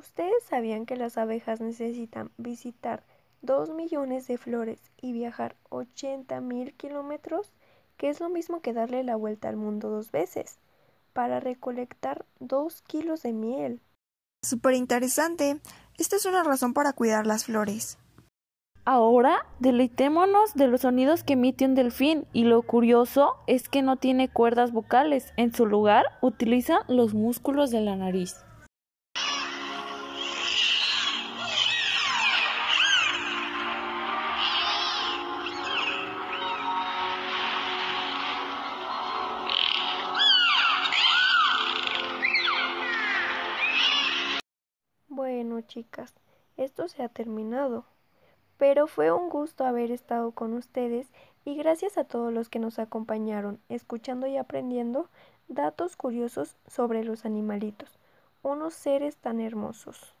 ¿Ustedes sabían que las abejas necesitan visitar 2 millones de flores y viajar 80 mil kilómetros? Que es lo mismo que darle la vuelta al mundo dos veces, para recolectar 2 kilos de miel. Súper interesante. Esta es una razón para cuidar las flores. Ahora deleitémonos de los sonidos que emite un delfín y lo curioso es que no tiene cuerdas vocales, en su lugar utiliza los músculos de la nariz. Chicas, esto se ha terminado. Pero fue un gusto haber estado con ustedes y gracias a todos los que nos acompañaron, escuchando y aprendiendo datos curiosos sobre los animalitos, unos seres tan hermosos.